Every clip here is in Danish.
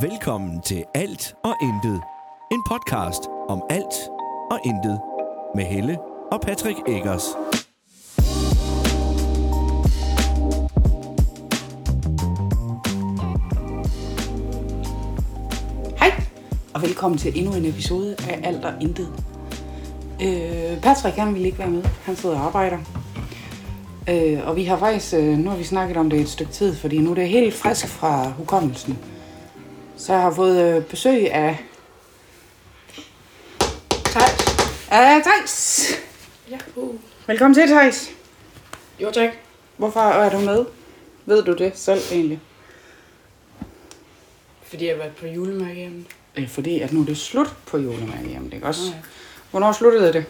Velkommen til Alt og Intet. En podcast om alt og intet. Med Helle og Patrick Eggers. Hej, og velkommen til endnu en episode af Alt og Intet. Øh, Patrick, han vil ikke være med. Han sidder og arbejder. Øh, og vi har faktisk, øh, nu har vi snakket om det et stykke tid, fordi nu er det helt frisk fra hukommelsen. Så jeg har fået øh, besøg af... Thijs. Af Thijs. Ja. Uh. Velkommen til, Thijs. Jo, tak. Hvorfor er du med? Ved du det selv egentlig? Fordi jeg har været på julemærke hjemme. Øh, fordi at nu er det slut på julemærkehjemmet, ikke også? Nå ja. Hvornår sluttede det?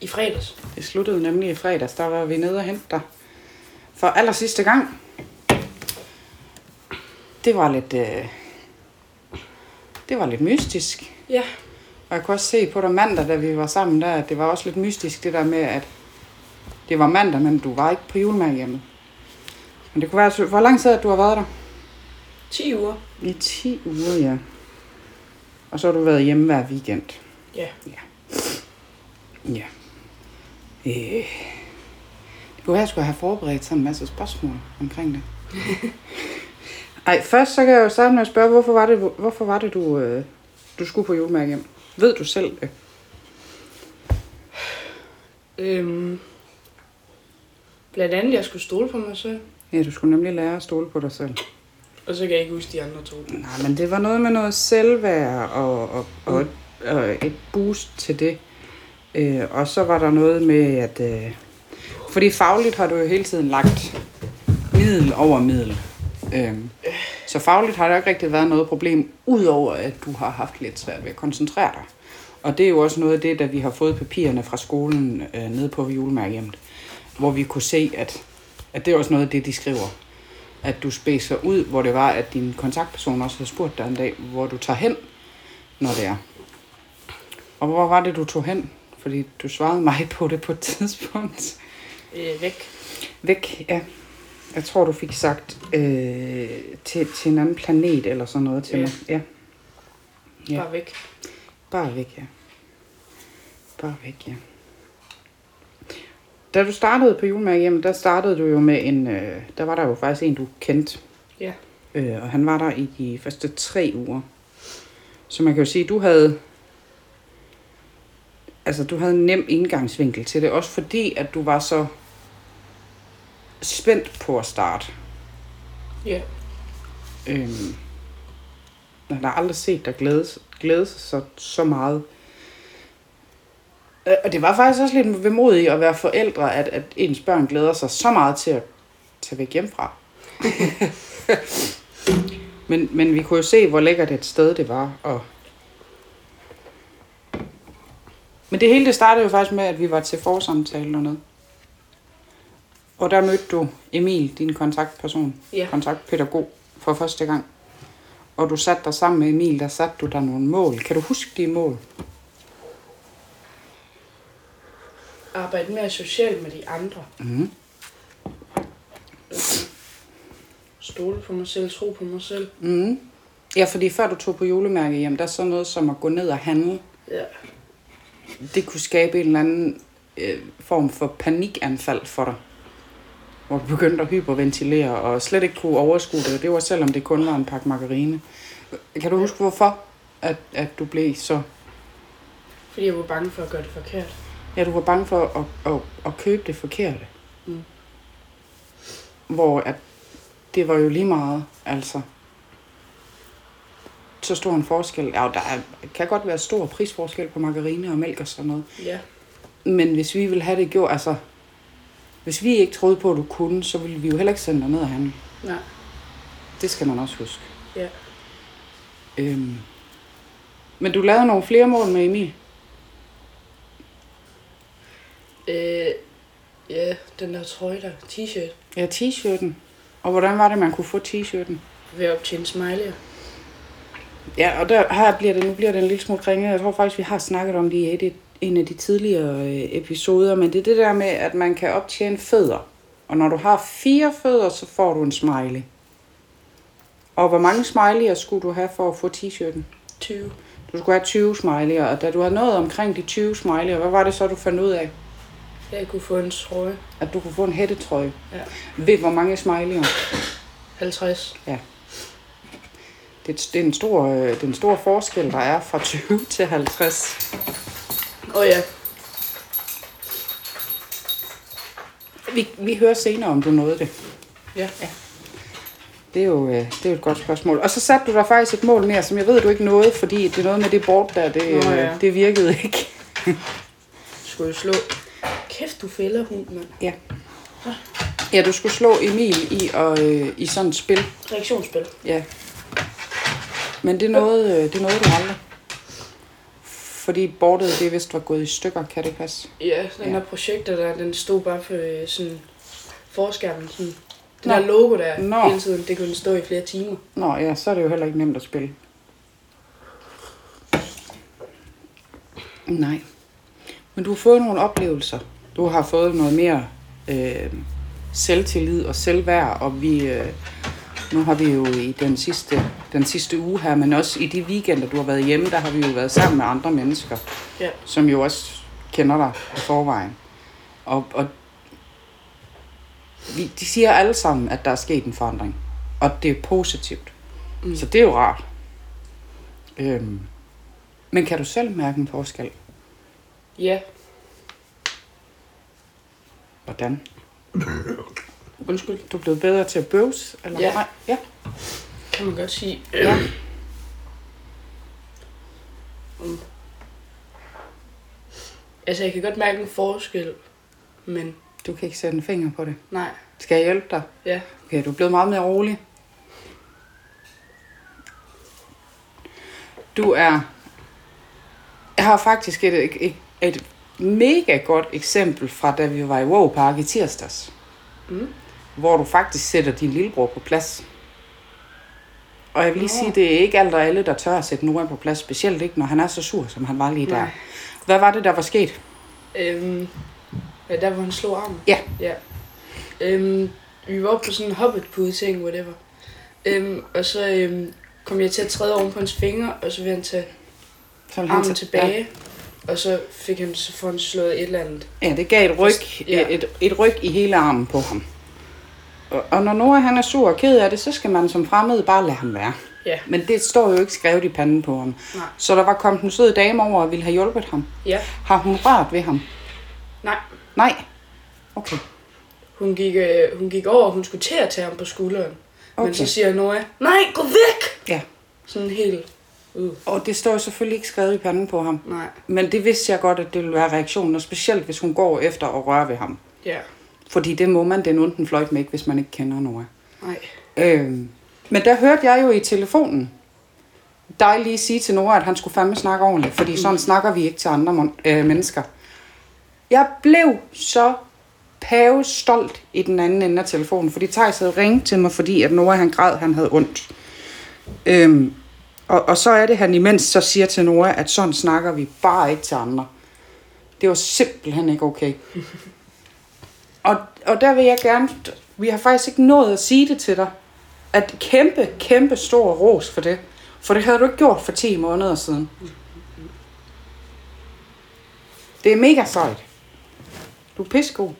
I fredags. Det sluttede nemlig i fredags, der var vi nede og hente dig. For aller sidste gang. Det var lidt... Øh, det var lidt mystisk. Ja. Og jeg kunne også se på dig mandag, da vi var sammen der, at det var også lidt mystisk, det der med, at det var mandag, men du var ikke på julemærke hjemme. Men det kunne være, hvor lang tid at du har været der? 10 uger. I 10 uger, ja. Og så har du været hjemme hver weekend. Ja. Ja. Øh. Det kunne være, at jeg skulle have forberedt sådan en masse spørgsmål omkring det. Ej, først så kan jeg jo starte med at spørge, hvorfor var det, hvorfor var det du, øh, du skulle på julemærke hjem? Ved du selv det? Øhm, blandt andet, jeg skulle stole på mig selv. Ja, du skulle nemlig lære at stole på dig selv. Og så kan jeg ikke huske de andre to. Nej, men det var noget med noget selvværd og, og, og, et, og et boost til det. Øh, og så var der noget med, at... Øh, fordi fagligt har du jo hele tiden lagt middel over middel. Øh, så fagligt har der ikke rigtig været noget problem, udover at du har haft lidt svært ved at koncentrere dig. Og det er jo også noget af det, da vi har fået papirerne fra skolen øh, nede på julemærkehjemmet, hvor vi kunne se, at, at det er også noget af det, de skriver at du spæser ud, hvor det var, at din kontaktperson også havde spurgt dig en dag, hvor du tager hen, når det er. Og hvor var det, du tog hen? Fordi du svarede mig på det på et tidspunkt. Øh, væk. Væk, ja. Jeg tror, du fik sagt øh, til, til en anden planet eller sådan noget til Ja. mig. Ja. Ja. Bare væk. Bare væk, ja. Bare væk, ja. Da du startede på julemærkehjem, der startede du jo med en... Øh, der var der jo faktisk en, du kendte. Ja. Øh, og han var der i de første tre uger. Så man kan jo sige, at du havde... Altså, du havde en nem indgangsvinkel til det. Også fordi, at du var så spændt på at starte. Ja. Øhm, jeg har aldrig set dig glæde, glæde sig så, så meget. Øh, Og det var faktisk også lidt vemodigt at være forældre, at, at ens børn glæder sig så meget til at tage væk hjemmefra. men, men vi kunne jo se, hvor lækkert et sted det var. Og... Men det hele det startede jo faktisk med, at vi var til forsamtale dernede. Og der mødte du Emil, din kontaktperson, Ja. kontaktpædagog, for første gang. Og du satte dig sammen med Emil, der satte du der nogle mål. Kan du huske de mål? Arbejde mere socialt med de andre. Mm. Stole på mig selv. Tro på mig selv. Mm. Ja, fordi før du tog på julemærke hjem, der er sådan noget som at gå ned og handle. Ja. Det kunne skabe en eller anden øh, form for panikanfald for dig. Hvor du begyndte at hyperventilere og slet ikke kunne overskue det. Det var selvom det kun var en pakke margarine. Kan du huske hvorfor, at, at du blev så... Fordi jeg var bange for at gøre det forkert. Ja, du var bange for at, at, at købe det forkerte. Mm. Hvor at det var jo lige meget, altså. Så stor en forskel. Ja, der er, kan godt være stor prisforskel på margarine og mælk og sådan noget. Ja. Men hvis vi ville have det gjort, altså... Hvis vi ikke troede på, at du kunne, så ville vi jo heller ikke sende dig ned og handle. Nej. Det skal man også huske. Ja. Øhm. Men du lavede nogle flere mål med Emil. Øh, ja, den der trøje der. T-shirt. Ja, t-shirten. Og hvordan var det, man kunne få t-shirten? Ved at optjene smiley. Ja, og der, her bliver det, nu bliver det en lille smule kringet. Jeg tror faktisk, vi har snakket om det i et, en af de tidligere øh, episoder, men det er det der med, at man kan optjene fødder. Og når du har fire fødder, så får du en smiley. Og hvor mange smiley'er skulle du have for at få t-shirten? 20. Du skulle have 20 smiley'er, og da du havde nået omkring de 20 smiley'er, hvad var det så, du fandt ud af? Jeg kunne få en trøje. At du kunne få en hættetrøje. Ja. Ved hvor mange smiley'er? 50. Det er, det er en stor, øh, det er en stor forskel, der er fra 20 til 50. Åh oh, ja. Vi, vi hører senere, om du nåede det. Ja. Det er, jo, øh, det er jo et godt spørgsmål. Og så satte du der faktisk et mål mere, som jeg ved, du ikke nåede, fordi det er noget med det bort der, det, Nå, øh, ja. det virkede ikke. Skulle jeg slå. Kæft, du fælder hund, mand. Ja. Ja, du skulle slå Emil i, og, øh, i sådan et spil. Reaktionsspil. Ja. Men det nåede, øh, det nåede du aldrig. Fordi bordet, det vist var gået i stykker, kan det passe? Ja, den Ja. her projekter der, den stod bare for øh, sådan forskærmen. Sådan. Det Nå. der logo der Nå. hele tiden, det kunne stå i flere timer. Nå ja, så er det jo heller ikke nemt at spille. Nej. Men du har fået nogle oplevelser. Du har fået noget mere øh, selvtillid og selvværd, og vi, øh, nu har vi jo i den sidste, den sidste uge her, men også i de weekender, du har været hjemme, der har vi jo været sammen med andre mennesker, Ja. som jo også kender dig i forvejen. Og, og vi, de siger alle sammen, at der er sket en forandring, og det er positivt. Mm. Så det er jo rart. Øhm, men kan du selv mærke en forskel? Ja, Hvordan? Undskyld, du er blevet bedre til at bøvse? Eller? Ja. Nej. ja. Kan man godt sige. Ja. Um. Altså, jeg kan godt mærke en forskel, men Du kan ikke sætte en finger på det. nej. Skal jeg hjælpe dig? Ja, Okay, du er blevet meget mere rolig. Du er... Jeg har faktisk et, et, et, mega godt eksempel fra, da vi var i Wow Park i tirsdags. Mm. Hvor du faktisk sætter din lillebror på plads. Og jeg vil lige sige, det er ikke alt og alle, der tør at sætte Nora på plads. Specielt ikke, når han er så sur, som han var lige der. Nej. Hvad var det, der var sket? Øhm, ja, der hvor han slog armen. Ja. Ja. Øhm, vi var oppe på sådan en hobbitpude ting, whatever. Øhm, og så øhm, kom jeg til at træde oven på hans fingre, og så ville han tage Så han armen tage- tilbage. Og så fik han, så får han slået et eller andet. Ja, det gav et ryg, Ja. et, et ryg i hele armen på ham. Og, og når Nora han er sur og ked af det, så skal man som fremmed bare lade ham være. Ja. Men det står jo ikke skrevet i panden på ham. Nej. Så der var kommet en sød dame over og ville have hjulpet ham. Ja. Har hun rørt ved ham? Nej. Nej. Okay. Hun gik, øh, hun gik over, og hun skulle til at tage ham på skulderen. Okay. Men så siger Nora, nej, gå væk! Ja. Sådan helt ud. Og det står jo selvfølgelig ikke skrevet i panden på ham. Nej. Men det vidste jeg godt, at det ville være reaktionen, og specielt hvis hun går efter at røre ved ham. Ja. Fordi det må man den onden fløjt med ikke, hvis man ikke kender Nora. Nej. Øhm, men der hørte jeg jo i telefonen dig lige sige til Nora, at han skulle fandme snakke ordentligt, fordi sådan snakker vi ikke til andre øh, mennesker. Jeg blev så pave stolt i den anden ende af telefonen, fordi Thijs havde ringet til mig, fordi at Nora han græd, han havde ondt. Øhm, og, og så er det, han imens så siger til Nora, at sådan snakker vi bare ikke til andre. Det var simpelthen ikke okay. Og, der vil jeg gerne, vi har faktisk ikke nået at sige det til dig, at kæmpe, kæmpe stor ros for det. For det havde du ikke gjort for 10 måneder siden. Det er mega sejt. Du er pissegod.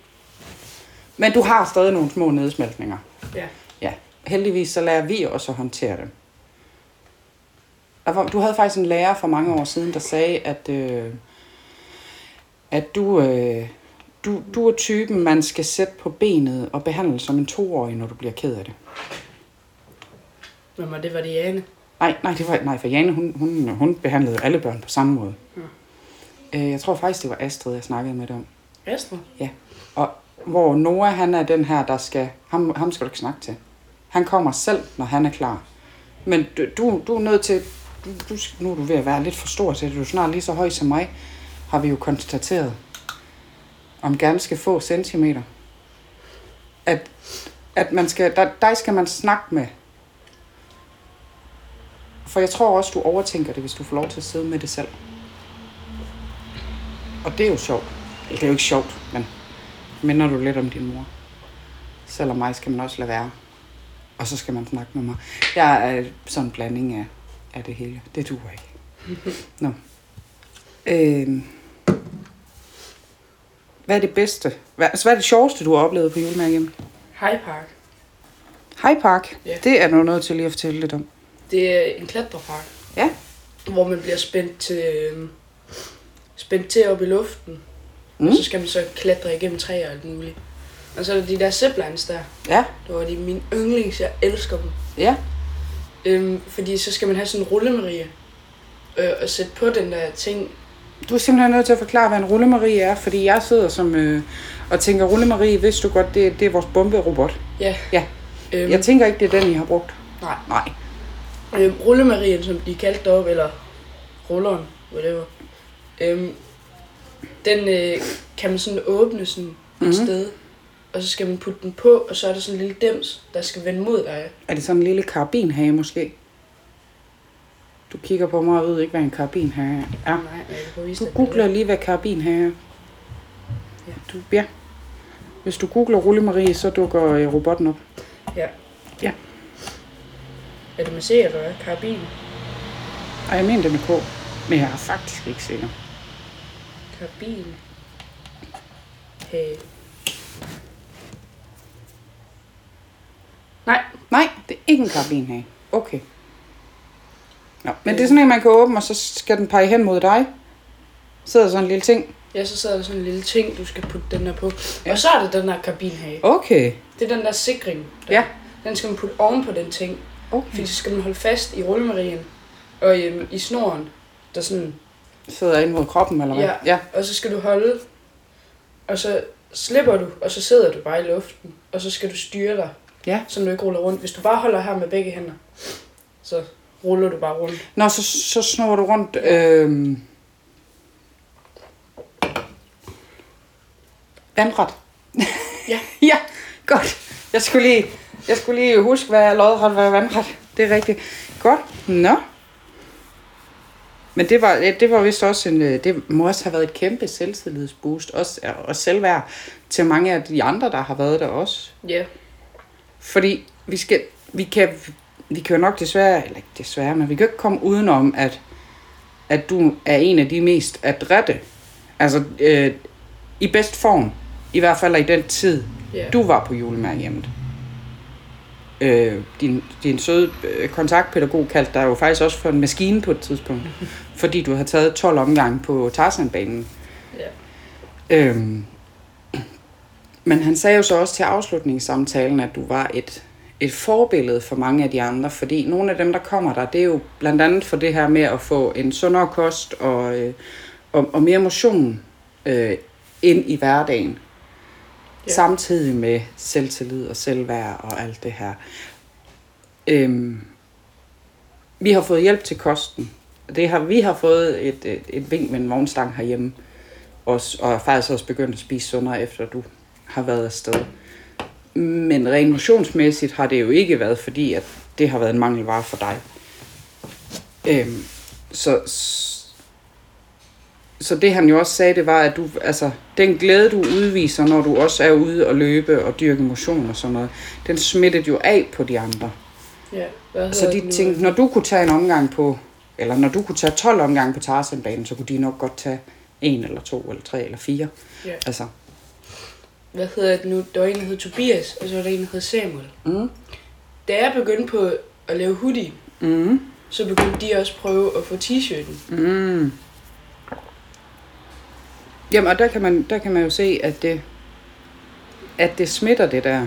Men du har stadig nogle små nedsmeltninger. Ja. Ja, heldigvis så lærer vi også at håndtere dem. Du havde faktisk en lærer for mange år siden, der sagde, at, øh, at du, øh, du, du er typen, man skal sætte på benet og behandle som en toårig, når du bliver ked af det. Hvem var det? Var det Jane? Nej, nej, det var, nej for Jane, hun, hun, hun behandlede alle børn på samme måde. Øh, jeg tror faktisk, det var Astrid, jeg snakkede med om. Astrid? Ja, og hvor Noah, han er den her, der skal, ham, ham skal du ikke snakke til. Han kommer selv, når han er klar. Men du, du, du er nødt til, du, du, nu er du ved at være lidt for stor til det, du er snart lige så høj som mig, har vi jo konstateret, om ganske få centimeter. At, at man skal, der, dig skal man snakke med. For jeg tror også, du overtænker det, hvis du får lov til at sidde med det selv. Og det er jo sjovt. Eller det er jo ikke sjovt, men minder du lidt om din mor. Selvom mig skal man også lade være. og så skal man snakke med mig. Jeg er sådan en blanding af, af det hele. Det duer ikke. Nå. Øh, hvad er det bedste? Hvad, altså, hvad er det sjoveste, du har oplevet på julemærket? High Park. High Park. Ja. Det er noget, noget til lige at fortælle lidt om. Det er en klatrepark, Ja. hvor man bliver spændt til, øh, spændt til op i luften. Mm. Og så skal man så klatre igennem træer og alt muligt. Og så er der de der ziplines der. Ja. Det var de mine yndlings, jeg elsker dem. Ja. Øhm, fordi så skal man have sådan en rullemarie. Øh, og sætte på den der ting. Du er simpelthen nødt til at forklare, hvad en rullemarie er, fordi jeg sidder som øh, og tænker, rullemarie, vidste du godt, det, det er vores bomberobot. Ja. Ja. Øhm, Jeg tænker ikke, det er den, I har brugt. nej. Nej. Øhm, rullemarien, som de kaldte deroppe, eller rulleren, whatever. Øhm, den øh, kan man sådan åbne sådan mm-hmm. Mhm. et sted. Og så skal man putte den på, og så er der sådan en lille dims, der skal vende mod dig. Er det sådan en lille karabinhage måske? Du kigger på mig og ved ikke, hvad en karabinhage er. Nej, jeg vise Du googler lige, hvad karabinhage er. Ja. Du, ja. Hvis du googler rullemarie, så dukker øh, robotten op. Ja. Ja. Er det med C, eller hvad? Karabin? Og jeg mener det med K. Men jeg er faktisk ikke sikker. Karabin. Hey. Nej, Nej, det er ikke en karabinhage. Okay. Nå, men det er sådan en, man kan åbne, og så skal den pege hen mod dig. Sidder sådan en lille ting. ja, så sidder der sådan en lille ting, du skal putte den der på. Ja. Ja. Og så er der den der kabinhage. Okay. Det er den der sikring. Der. Ja. Den skal man putte oven på den ting. Okay. Fordi så skal man holde fast i rullemarien. Og øhm, i snoren, der sådan... Sidder ind mod kroppen, eller hvad? Ja. ja. Og så skal du holde... Og så slipper du, og så sidder du bare i luften. Og så skal du styre dig, Ja. så du ikke ruller rundt. Hvis du bare holder her med begge hænder, så ruller du bare rundt. Nå, så, så snor du rundt. Øh... Vandret. Ja. ja, godt. Jeg skulle lige, jeg skulle lige huske, hvad lodret, hvad er vandret. Det er rigtigt. Godt. Nå. Men det var, det var vist også en, øh, det må også have været et kæmpe selvtillidsboost, også, og selvværd til mange af de andre, der har været der også. Ja. Fordi vi skal, vi kan, vi kan jo nok desværre, eller ikke desværre, men vi kan ikke komme udenom, at, at du er en af de mest adrette, altså øh, i bedst form, i hvert fald i den tid, Ja. du var på julemærkehjemmet. Øh, din, din søde øh, kontaktpædagog kaldte dig jo faktisk også for en maskine på et tidspunkt, fordi du havde taget 12 omgange på Tarzanbanen. Ja. Øhm, men han sagde jo så også til afslutningssamtalen, at du var et, et forbillede for mange af de andre, fordi nogle af dem, der kommer der, det er jo blandt andet for det her med at få en sundere kost og, øh, og, og mere motion øh, ind i hverdagen. Ja. Samtidig med selvtillid og selvværd og alt det her. Øhm, vi har fået hjælp til kosten. Det har, vi har fået et, et, et vink med en vognstang herhjemme. Også, og faktisk også begyndt at spise sundere, efter du har været afsted. Men rent motionsmæssigt har det jo ikke været, fordi at det har været en mangelvare for dig. Øhm, så, så det han jo også sagde, det var, at du, altså, den glæde, du udviser, når du også er ude og løbe og dyrke motion og sådan noget, den smittede jo af på de andre. Ja. Hvad Så de det tænkte, når du kunne tage en omgang på, eller når du kunne tage 12 omgange på Tarzanbanen, så kunne de nok godt tage en eller to eller tre eller fire. Ja. Altså, Hvad hedder det nu? Der var en, der hed Tobias, og så var der en, der hed Samuel. mm, Da jeg begyndte på at lave hoodie, mm, så begyndte de også at prøve at få t-shirten. mm. Jamen, og der kan, man, der kan man jo se, at det, at det smitter det der.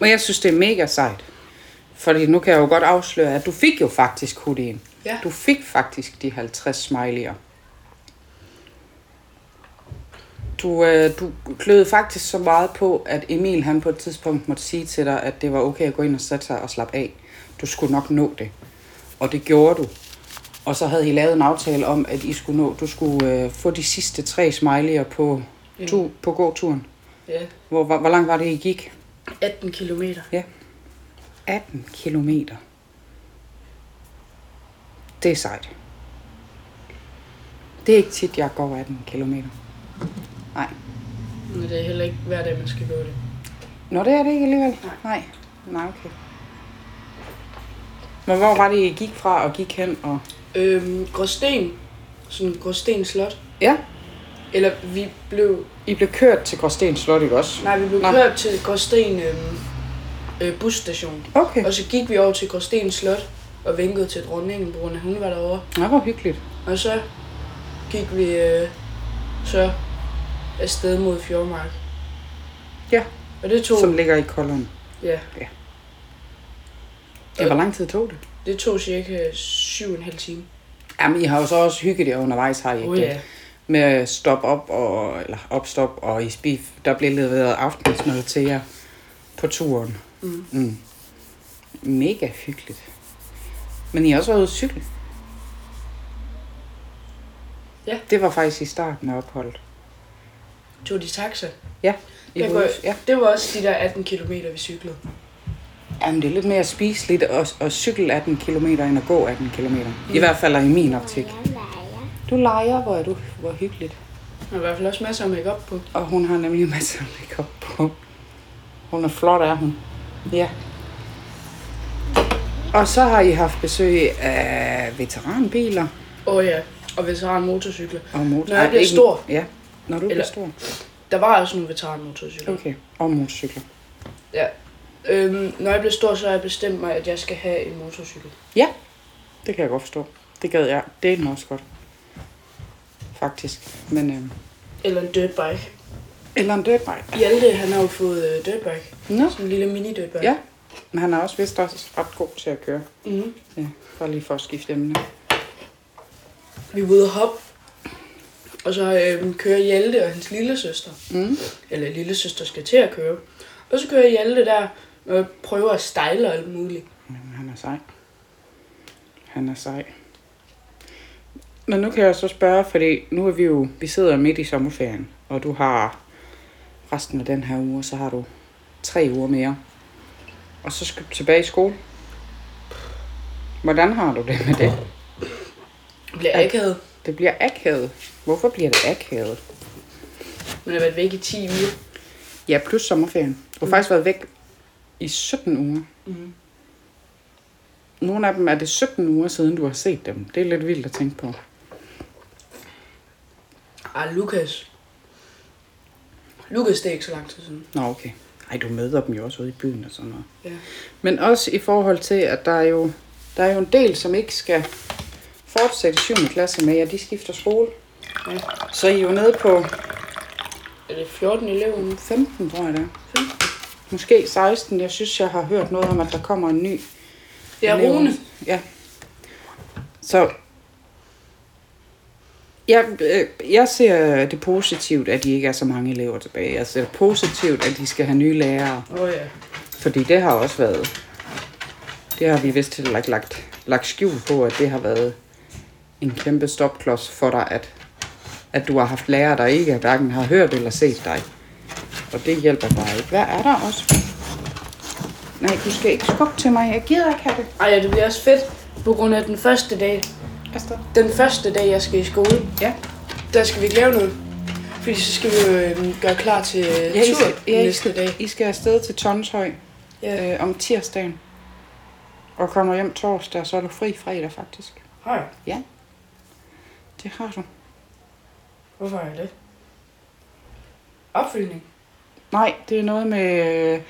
Og jeg synes, det er mega sejt. Fordi nu kan jeg jo godt afsløre, at du fik jo faktisk hoodien. Ja. Du fik faktisk de 50 smiley'er. Du, øh, du kløede faktisk så meget på, at Emil han på et tidspunkt måtte sige til dig, at det var okay at gå ind og sætte sig og slappe af. Du skulle nok nå det. Og det gjorde du. Og så havde I lavet en aftale om, at I skulle nå, du skulle øh, få de sidste tre smiley'er på, Ja. tu, på gåturen. Ja. Hvor, hvor, hvor langt var det, I gik? 18 kilometer. 18 kilometer. Det er sejt. Det er ikke tit, jeg går 18 kilometer. Nej. Men det er heller ikke hver dag, man skal gå det. Nå, det er det ikke alligevel. Nej. Nej. Nej, okay. Men hvor var det, I gik fra og gik hen? Og... Øhm, Gråsten. Sådan Gråsten Slot. Ja, Eller vi blev... I blev kørt til Gråsten Slot, ikke også? Nej, vi blev Nå. kørt til Gråsten øhm, øh, busstation. Okay. Og så gik vi over til Gråsten Slot og vinkede til dronningen, på grund af, at hun var derovre. Nå, hvor hyggeligt. Og så gik vi øh, så afsted mod Fjordmark. Ja. Og det tog, Som ligger i Kolderen. ja, Ja, hvor lang tid tog det? det tog cirka syv og en halv time. Jamen, I har jo så også hygget jer undervejs, har I ikke? Oh, ja. Med at stoppe op, og, eller opstop, og I spif, der blev leveret aftensmad til jer på turen. Mm. Mm. Mega hyggeligt. Men I har også været ude at cykle? Ja. Det var faktisk i starten af opholdet. Tog de taxa. Ja. I Jeg ude- ja. Det var også de der 18 km, vi cyklede. Jamen, det er lidt mere spiseligt at, at cykle 18 km end at gå 18 km. I hvert fald er i min optik. Du leger, hvor er du hvor hyggeligt. Der var i hvert fald også masser af makeup på. Og hun har nemlig masser af makeup på. Hun er flot, er hun. Ja. Og så har I haft besøg af veteranbiler Åh oh, ja, og veteranmotorcykler. og motor. Når jeg bliver ikke- stor. Ja, når du Eller- stor. Der var også nogle veteranmotorcykler. Okay, og motorcykler. Ja. Øhm, når jeg bliver stor, så har jeg bestemt mig, at jeg skal have en motorcykel. Ja, det kan jeg godt forstå. Det gad jeg. Det er den også godt. Faktisk. Men, øh, Eller en dirtbike. eller en dirtbike. Hjalte, han har jo fået øh, dirtbike. Nå, Sådan en lille mini-dirtbike. ja. Men han er også vist også ret god til at køre. Mm-hmm. Ja, bare lige for at skifte emne. Vi var ude at hoppe. Og så øhm, kører Hjalte og hans lille søster. Mm. Eller lille søster skal til at køre. Og så kører Hjalte der og prøver at stejle og alt muligt. Jamen, han er sej. Han er sej. Men nu kan jeg så spørge, fordi nu er vi jo, vi sidder midt i sommerferien, og du har resten af den her uge, så har du tre uger mere. Og så skal du tilbage i skole. Hvordan har du det med det? Det bliver akavet. Det bliver akavet. Hvorfor bliver det akavet? Man har været væk i 10 uger. Ja, plus sommerferien. Du har faktisk været væk i 17 uger. Mm. Nogle af dem er det 17 uger siden, du har set dem. Det er lidt vildt at tænke på. Ah, Lukas. Lukas, det er ikke så lang tid siden. Nå, okay. Ej, du møder dem jo også ude i byen og sådan noget. Ja. Men også i forhold til, at der er jo, der er jo en del, som ikke skal fortsætte 7. klasse med, ja, de skifter skole. Ja. Så I er jo nede på Er det 14 elever nu? 15, tror jeg det er. Måske 16. Jeg synes, jeg har hørt noget om, at der kommer en ny. Er elev. Rune. Ja. Så jeg, øh, jeg ser det positivt, at de ikke er så mange elever tilbage. Jeg ser det positivt, at de skal have nye lærere. Oh, ja. Fordi det har også været... Det har vi vist lagt, lagt, lagt skjul på, at det har været en kæmpe stopklods for dig, at, at du har haft lærere, der ikke hverken har hørt eller set dig. Og det hjælper dig ikke. Hvad er der også? Nej, du skal ikke skubbe til mig. Jeg gider ikke have det. Ej, ja, det bliver også fedt på grund af den første dag. Astrid. Den første dag, jeg skal i skole, Ja. der skal vi ikke lave noget. Fordi så skal vi jo øh, gøre klar til Ja, I tur skal, ja, I næste skal, dag. I skal afsted til Tonshøj Ja. øh, om tirsdagen. Og kommer hjem torsdag, så er du fri fredag faktisk. Hej. Det har du. Hvorfor er det? Opfølgning. Nej, det er noget med,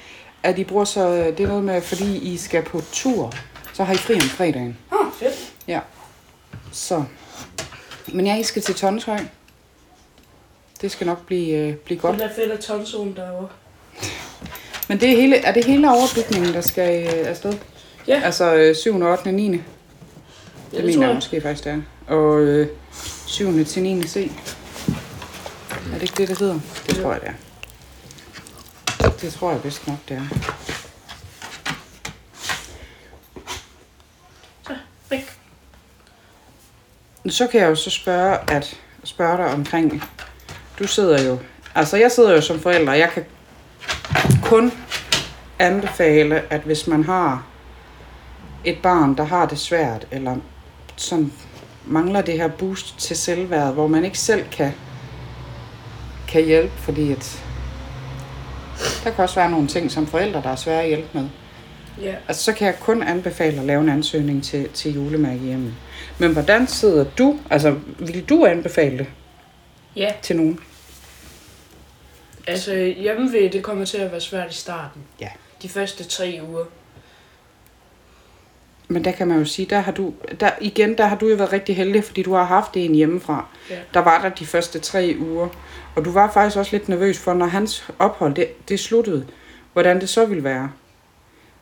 at I bruger så, det er noget med, fordi I skal på tur, så har I fri om fredagen. Ah, fedt. Ja. Så. Men ja, I skal til Tonshøj. Det skal nok blive, øh, blive godt. Det er fedt at tonzone derovre. Men det er, hele, er det hele overbygningen, der skal øh, afsted? Ja. Altså øh, 7., 8., 9. Det, Ja, det mener jeg jeg. måske faktisk, det er. Og øh, 7. til 9. C. Er det ikke det, det hedder? Det tror jeg, det er. Det tror jeg vist nok, det er. Væk. Så kan jeg jo så spørge, at, spørge dig omkring, du sidder jo, altså jeg sidder jo som forælder, jeg kan kun anbefale, at hvis man har et barn, der har det svært, eller som mangler det her boost til selvværd, hvor man ikke selv kan, kan hjælpe, fordi at der kan også være nogle ting som forældre, der er svære at hjælpe med. Ja. Altså, så kan jeg kun anbefale at lave en ansøgning til, til julemærke hjemme. Men hvordan sidder du? Altså, vil du anbefale det Ja, til nogen? altså hjemmeved, det kommer til at være svært i starten. Ja. De første tre uger. Men der kan man jo sige, der har du, der, igen, der har du jo været rigtig heldig, fordi du har haft en hjemmefra. Ja. Der var der de første tre uger. Og du var faktisk også lidt nervøs for, når hans ophold det, det sluttede, hvordan det så ville være.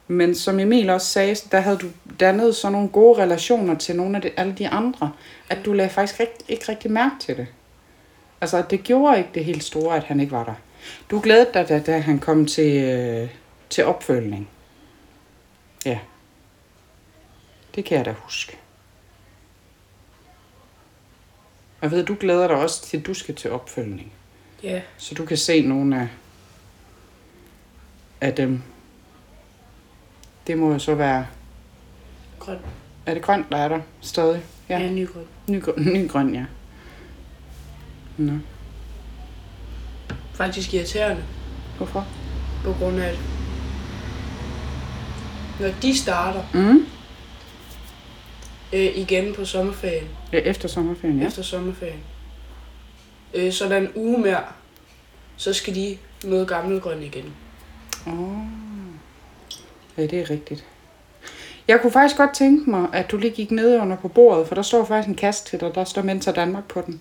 Men som Emil også sagde, der havde du dannet sådan nogle gode relationer til nogle af de, alle de andre, at du lagde faktisk rigt, ikke rigtig mærke til det. Altså, det gjorde ikke det helt store, at han ikke var der. Du glædede dig, da, da han kom til, øh, til opfølgning. Ja. Det kan jeg da huske. Jeg ved, du glæder dig også til, at du skal til opfølgning. Ja, Så du kan se nogle af, af dem. Det må jo så være... grøn. Er det grønt, der er der stadig? Ja, Ja, nygrøn. ny, grøn- ny grøn, ja. Nå. Faktisk irriterende, Hvorfor? på grund af, at når de starter Mm. Øh, igen på sommerferien, Ja, efter sommerferien, ja. ja. efter sommerferien, øh, så er der en uge mere, så skal de møde gammelgrøn igen. Oh. Ja, det er rigtigt. Jeg kunne faktisk godt tænke mig, at du lige gik ned under på bordet, for der står faktisk en kasse til dig, der står Mentor Danmark på den.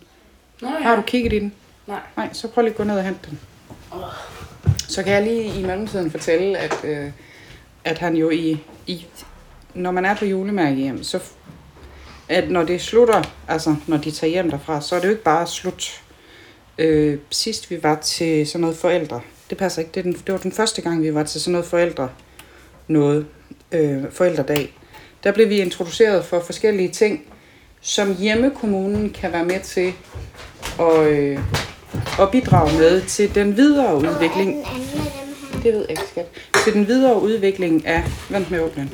Nå Har du kigget i den? Nej. Nej, så prøv lige at gå ned og hente den. Så kan jeg lige i mellemtiden fortælle, at, øh, at han jo i, i... Når man er på julemærke hjem, så... At når det slutter, altså når de tager hjem derfra, så er det jo ikke bare slut. Øh, sidst vi var til sådan noget forældre, det passer ikke, det, den, det var den første gang, vi var til sådan noget forældre noget, øh, forældredag. Der blev vi introduceret for forskellige ting, som hjemmekommunen kan være med til at, øh, at bidrage med til den videre udvikling. Det ved jeg ikke, skat. Til den videre udvikling af, vent med åbnen,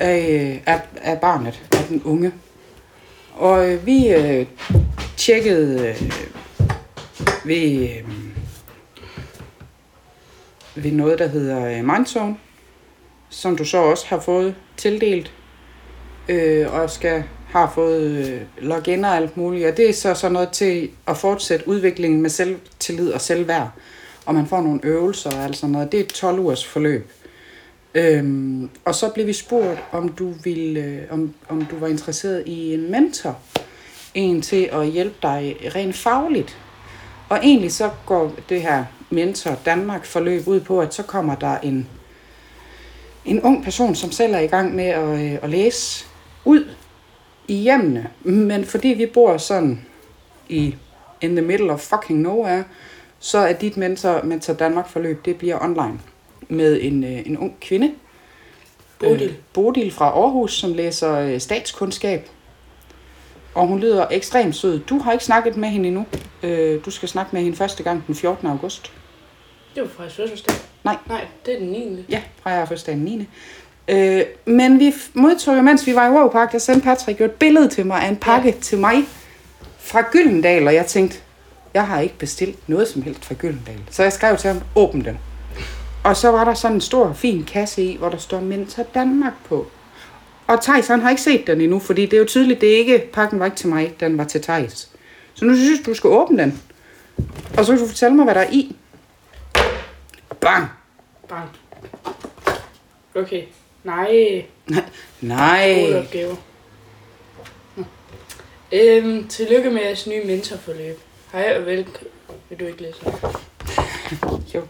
af, øh, af, af barnet, af den unge. Og øh, vi øh, tjekkede øh, ved, øh, ved noget, der hedder øh, Mindzone, som du så også har fået tildelt, øh, og skal har fået øh, login og alt muligt. Og det er så sådan noget til at fortsætte udviklingen med selvtillid og selvværd. Og man får nogle øvelser og alt sådan noget. Det er et 12 ugers forløb. Øhm, og så blev vi spurgt, om du, ville, øh, om, om du var interesseret i en mentor. En til at hjælpe dig rent fagligt. Og egentlig så går det her Mentor Danmark forløb ud på, at så kommer der en, en ung person, som selv er i gang med at, øh, at læse ud i hjemmene. Men fordi vi bor sådan i in the middle of fucking nowhere, så er dit mentor, mentor Danmark forløb, det bliver online med en, øh, en ung kvinde. Bodil. Øh, Bodil fra Aarhus, som læser øh, statskundskab. Og hun lyder ekstremt sød. Du har ikke snakket med hende endnu. Øh, du skal snakke med hende første gang den 14. august. Det var faktisk fødselsdag. Nej. Nej, det er den 9. Ja, fra jeg fødselsdag den 9. Øh, men vi modtog jo, mens vi var i Wow Park, der sendte Patrick jo et billede til mig af en pakke ja. til mig fra Gyldendal, og jeg tænkte, jeg har ikke bestilt noget som helst fra Gyldendal. Så jeg skrev til ham, åbn den. Og så var der sådan en stor, fin kasse i, hvor der står Mentor Danmark på. Og Thijs, han har ikke set den endnu, fordi det er jo tydeligt, det er ikke, pakken var ikke til mig, den var til Thijs. Så nu synes jeg, du skal åbne den. Og så kan du fortælle mig, hvad der er i. Bang! Bang. Okay. Nej. Nej. Gode opgaver. Nå. Øhm, tillykke med jeres nye mentorforløb. Hej og velkommen. Vil du ikke læse op? Jo.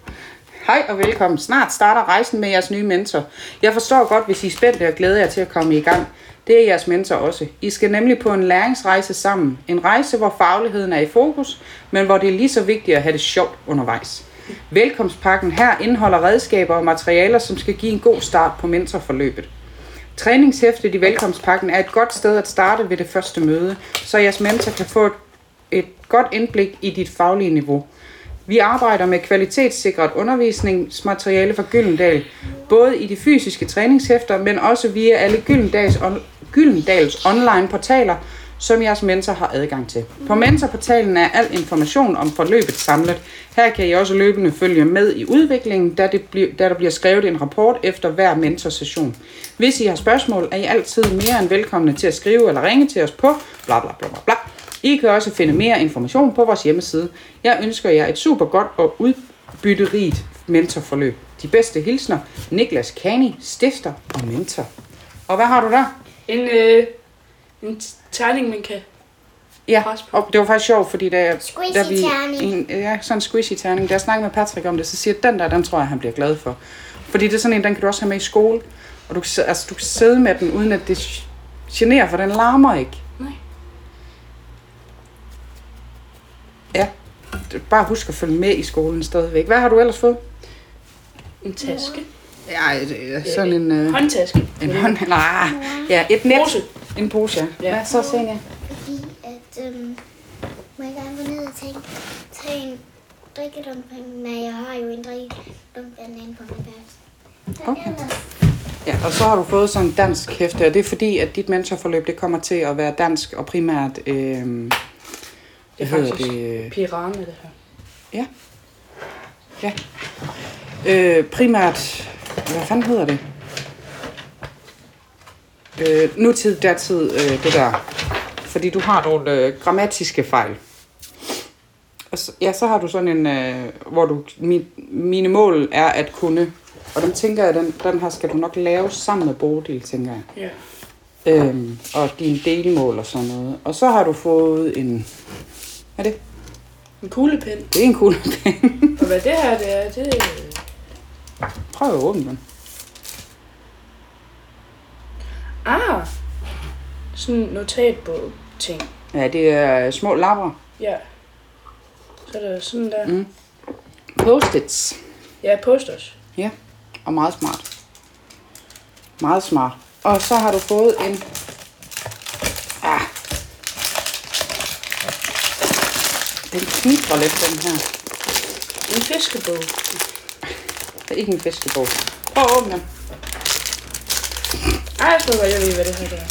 Hej og velkommen. Snart starter rejsen med jeres nye mentor. Jeg forstår godt, hvis I er spændte og glæder jer til at komme i gang. Det er jeres mentor også. I skal nemlig på en læringsrejse sammen. En rejse, hvor fagligheden er i fokus, men hvor det er lige så vigtigt at have det sjovt undervejs. Velkomstpakken her indeholder redskaber og materialer, som skal give en god start på mentorforløbet. Træningshæftet i velkomstpakken er et godt sted at starte ved det første møde, så jeres mentor kan få et, et godt indblik i dit faglige niveau. Vi arbejder med kvalitetssikret undervisningsmateriale fra Gyldendal, både i de fysiske træningshæfter, men også via alle Gyldendals, on, Gyldendals online portaler, som jeres mentor har adgang til. På mentorportalen er al information om forløbet samlet. Her kan I også løbende følge med i udviklingen, da, det bliver, da der bliver skrevet en rapport efter hver mentorsession. Hvis I har spørgsmål, er I altid mere end velkomne til at skrive eller ringe til os på bla bla bla bla bla. I kan også finde mere information på vores hjemmeside. Jeg ønsker jer et super godt og udbytterigt mentorforløb. De bedste hilsner, Niklas Kani, stifter og mentor. Og hvad har du der? En, øh, en terning, man kan... Ja, og det var faktisk sjovt, fordi da, Squishy da vi... terning. En, ja, sådan en squishy terning. Da jeg snakkede med Patrick om det, så siger jeg, den der, den tror jeg, han bliver glad for. Fordi det er sådan en, den kan du også have med i skole. Og du kan, sidde- altså, du kan sidde med den, uden at det generer, for den larmer ikke. Ja, bare husk at følge med i skolen stadigvæk. Hvad har du ellers fået? En taske. Ja, er sådan en... Øh, Håndtaske. en hånd... Nej, ja, et net. Pose. En pose, ja. Ja. Hvad så, Senja? Fordi at, øhm, må jeg gerne gå ned og tage, tage en drikkedumping? Nej, jeg har jo en drikkedumping inde på min værelse. Okay. Ja, og så har du fået sådan en dansk hæfte, og det er fordi, at dit mentorforløb, det kommer til at være dansk og primært... Øh, Det er faktisk det? piranha, det her. Ja. Øh, primært... Hvad fanden hedder det? Øh, nutid, dertid, øh, det der. Fordi du har nogle øh, grammatiske fejl. Og så, ja, så har du sådan en, øh, hvor du, mi, mine mål er at kunne, og dem tænker jeg, den, den her skal du nok lave sammen med Bodil, tænker jeg. Ja. Øhm, og dine delmål og sådan noget. Og så har du fået en, hvad er det? En kuglepen. Det er en kuglepen. Og hvad det her det er, det er... Prøv at åbne den. Ah! Sådan en notatbog ting. Ja, det er små lapper. Ja. Så er der sådan der. Mm. Post-its. Ja, posters. Ja, og meget smart. Meget smart. Og så har du fået en... Den knitrer lidt, den her. En fiskebog. Det er ikke en fiskebog. Prøv at åbne den. Ej, jeg tror godt, jeg ved, hvad det her er.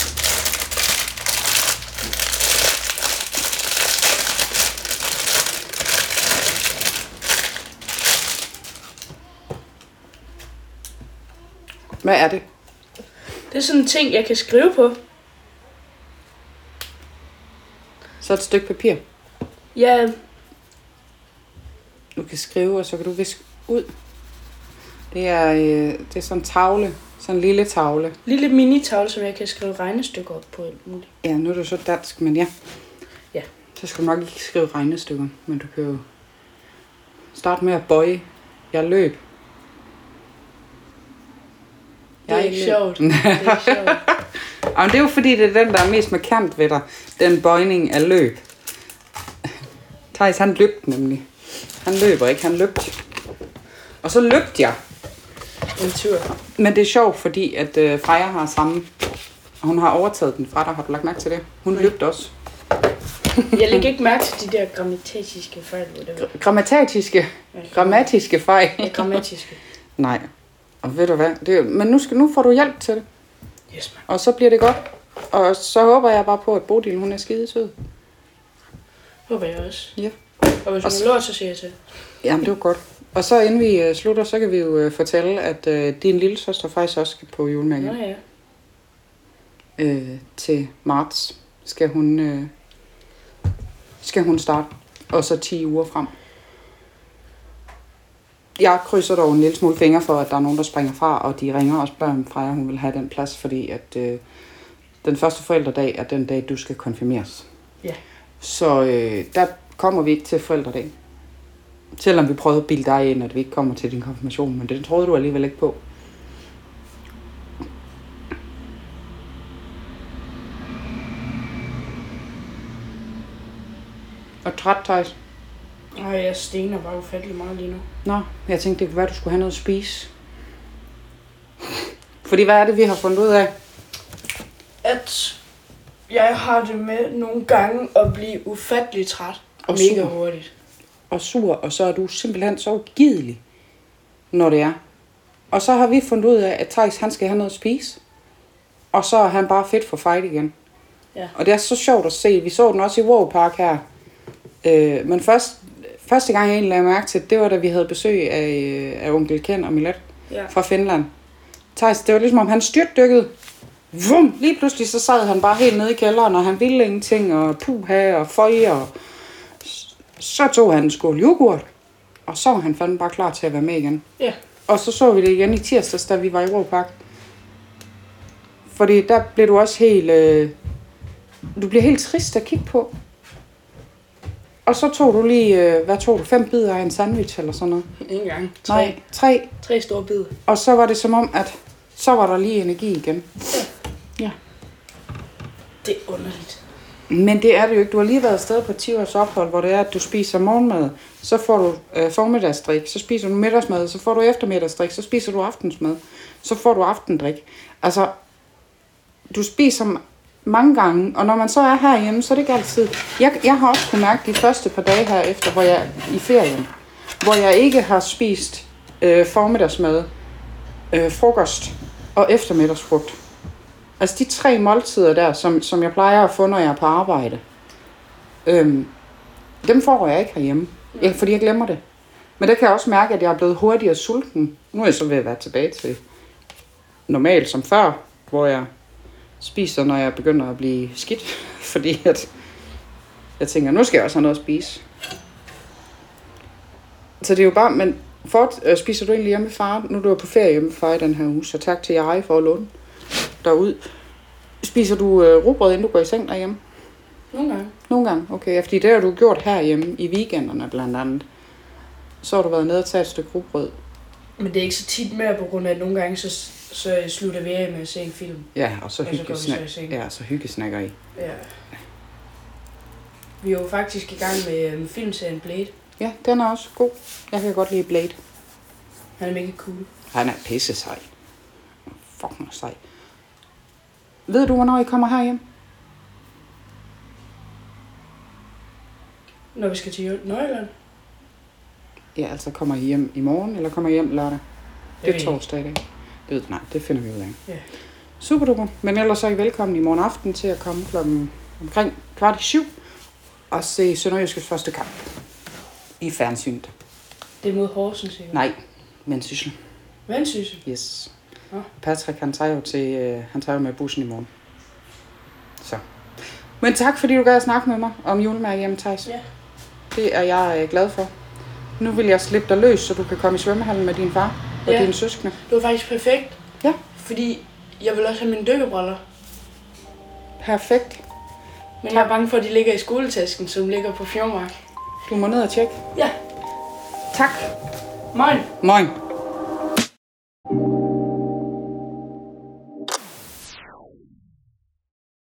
Hvad er det? Det er sådan en ting, jeg kan skrive på. Så et stykke papir. Ja, Du kan skrive, og så kan du viske ud. Det er, øh, det er sådan en tavle. Sådan en lille tavle. lille minitavle, som jeg kan skrive regnestykker op på muligt. Ja, nu er du så dansk, men ja. Ja. Så skal du nok ikke skrive regnestykker, men du kan jo starte med at bøje. Jeg løb. Det er Jeg ikke løb. sjovt. Det er ikke sjovt. Jamen, det er jo fordi, det er den, der er mest markant ved dig. Den bøjning af løb. Thijs, han løb nemlig. Han løber ikke, han løbte. Og så løbte jeg. En tur. Men det er sjovt, fordi at øh, Freja har samme... Hun har overtaget den fra dig. Har du lagt mærke til det? Hun løbte også. Jeg lægger ikke mærke til de der grammatiske fejl, var. Grammatiske, grammatiske fejl. Ja, grammatiske. Nej. Og ved du hvad? Det, men nu, skal, nu får du hjælp til det. Yes, man. Og så bliver det godt. Og så håber jeg bare på, at Bodil, hun er skide sød. Håber jeg også. Ja. Og hvis Og hun så- lort, så siger jeg til. Jamen, det var godt. Og så inden vi øh, slutter, så kan vi jo øh, fortælle, at øh, din lille søster faktisk også skal på julemærke. Nå ja. øh, til marts skal hun, øh, skal hun starte. Og så 10 uger frem. Jeg krydser dog en lille smule fingre for, at der er nogen, der springer fra, og de ringer også børn fra, at hun vil have den plads, fordi at øh, den første forældredag er den dag, du skal konfirmeres. Ja. Så øh, der kommer vi ikke til forældredag. Selvom vi prøvede at bilde dig ind, at vi ikke kommer til din konfirmation, men det troede du alligevel ikke på. Og træt, Thijs. Ej, jeg stener bare ufattelig meget lige nu. Nå, jeg tænkte, det kunne være, du skulle have noget at spise. Fordi hvad er det, vi har fundet ud af? At jeg har det med nogle gange at blive ufattelig træt. Og mega sur. hurtigt. Og sur, og så er du simpelthen så ugidelig, når det er. Og så har vi fundet ud af, at Thijs, han skal have noget at spise. Og så er han bare fedt for fight igen. Ja. Og det er så sjovt at se. Vi så den også i Wow Park her. Øh, men først, første gang jeg egentlig lagde mærke til det, var da vi havde besøg af, øh, af onkel Ken og Milet Ja. fra Finland. Thijs, det var ligesom om han styrtdykkede. Vum! Lige pludselig så sad han bare helt nede i kælderen, og han ville ingenting, og puha og føj, og så tog han en skål yoghurt, og så var han fandme bare klar til at være med igen. Ja. Og så så vi det igen i tirsdags, da vi var i Råpark. Fordi der blev du også helt... Øh, du bliver helt trist at kigge på. Og så tog du lige, øh, hvad tog du, fem bidder af en sandwich eller sådan noget? En gang. Tre. Nej, tre. Tre store bid. Og så var det som om, at så var der lige energi igen. Ja. Det er underligt. Men det er det jo ikke. Du har lige været afsted på 10 års ophold, hvor det er, at du spiser morgenmad, så får du øh, formiddagsdrik, så spiser du middagsmad, så får du eftermiddagsdrik, så spiser du aftensmad, så får du aftendrik. Altså, du spiser mange gange, og når man så er herhjemme, så er det ikke altid... Jeg, jeg har også kunnet mærke de første par dage her efter, hvor jeg i ferien, hvor jeg ikke har spist øh, formiddagsmad, øh, frokost og eftermiddagsfrugt. Altså de tre måltider der, som, som jeg plejer at få, når jeg er på arbejde, øhm, dem får jeg ikke herhjemme, ja, fordi jeg glemmer det. Men der kan jeg også mærke, at jeg er blevet hurtigere sulten. Nu er jeg så ved at være tilbage til normalt som før, hvor jeg spiser, når jeg begynder at blive skidt. Fordi at jeg tænker, nu skal jeg også have noget at spise. Så det er jo bare, men for, øh, spiser du egentlig hjemme far? Nu er du på ferie hjemme far i den her uge, så tak til jeg for at låne derud. Spiser du øh, rugbrød, inden du går i seng derhjemme? Nogle gange. Nogle gange, okay. Ja, fordi det har du gjort herhjemme i weekenderne blandt andet. Så har du været nede og taget et stykke rugbrød. Men det er ikke så tit mere, på grund af, at nogle gange, så, så slutter vi af med at se en film. Ja, og så Og så vi så seng. Ja, så hyggesnakker I. Ja. Vi er jo faktisk i gang med um, filmserien Blade. Ja, den er også god. Jeg kan godt lide Blade. Han er mega cool. Han er pisse sej. Fucking sej. Ved du, hvornår I kommer herhjem? Når vi skal til Nordjylland. Ja, altså kommer I hjem i morgen, eller kommer I hjem lørdag? Det ved er torsdag i dag. Det ved nej, det finder vi ud af. Ja. Super duper. Men ellers så er I velkommen i morgen aften til at komme klokken omkring kvart i syv og se Sønderjyskets første kamp i fjernsynet. Det er mod Horsens, ikke? Nej, men syssel. Vendsyssel. Yes. Nå. Patrick, han tager jo til, øh, han tager jo med bussen i morgen. Så. Men tak, fordi du gad at snakke med mig om julemærke hjemme, Thijs. Ja. Det er jeg øh, glad for. Nu vil jeg slippe dig løs, så du kan komme i svømmehallen med din far og Ja. dine søskende. Det var faktisk perfekt. Ja. Fordi jeg vil også have mine dykkerbriller. Perfekt. Men jeg er bange for, at de ligger i skoletasken, som ligger på Fjordmark. Du må ned og tjekke. Ja. Tak. Moin. Moin.